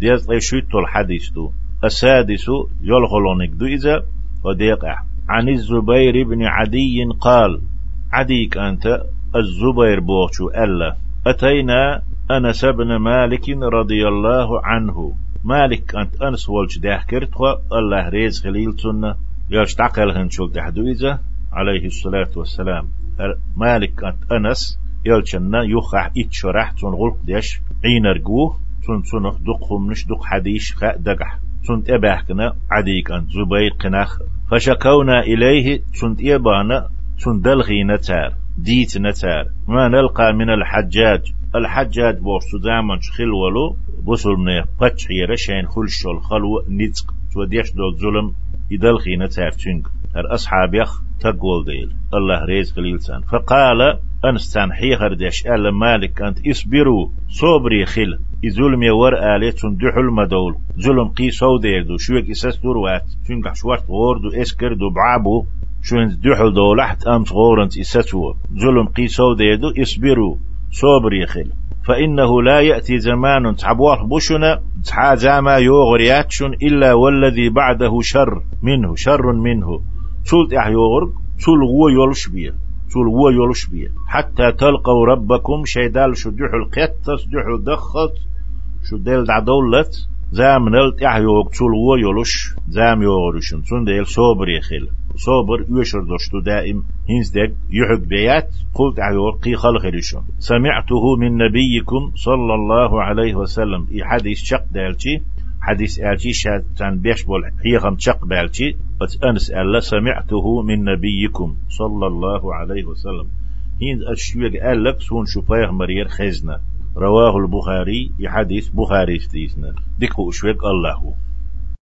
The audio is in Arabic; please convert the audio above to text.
ديز قيشويت الحديث دو. السادس يلغلونك. دو إذا وديقع عن الزبير بن عدي قال عديك أنت الزبير بوغشو ألا. أتينا أنس بن مالك رضي الله عنه. مالك أنت أنس والش داحكرت الله ريز خليل سنة ياش تعقل هنشوك دحدويزة عليه الصلاة والسلام. مالك أنت أنس. يلشنا يخح إتشرح تون غلق ديش. عينرقوه تون تون دقهم نش دق حديش خاء دقح. تون تباحكنا عديك أنت زبير قناخ. فشكونا إليه تون إيبانا تون دلغي نتار ديت نتار. ما نلقى من الحجاج. الحجاج بوش دائما خلولو بوصل من باتش رشين خلش الخلو نتق وديش دول ظلم يدلخي نتار تنك الأصحاب يخ تقول ديل. الله ريز قليل سان. فقال أنستان حيخر ديش ألا مالك أنت اصبروا صبري خل ظلم يور آلي دحل المدول ظلم قي سو دو شوك إساس دوروات تنقح شوارت غوردو إسكر دو بعابو. شوين دحل دولحت أمس غورنت إساسو ظلم قي سو دو اصبروا صبري خل فإنه لا يأتي زمان تعبوه بشنا تحازاما يوغرياتشن إلا والذي بعده شر منه. شر منه. تولت يوغرق. تول هو يولش بيه. تول هو يولش بيه. حتى تلقوا ربكم شيدال شو دحو القيتس دحو دخت شو ديل دولت زام نلت تول هو يولش زام يوغرشن تون ديل صوبر يخيل صوبر يشر دوشتو دائم. هنز دك يحق بيات قلت عيور قي خلق ريشون سمعته من نبيكم صلى الله عليه وسلم. إي حديث شق دالتي حديث آلتي شاتان بيش بول حيغم شق بالتي أنس ألا سمعته من نبيكم صلى الله عليه وسلم. هند أشيوك ألك سون شبايغ مرير خزنة رواه البخاري حديث بخاري ستيسنا ديكو أشوك الله.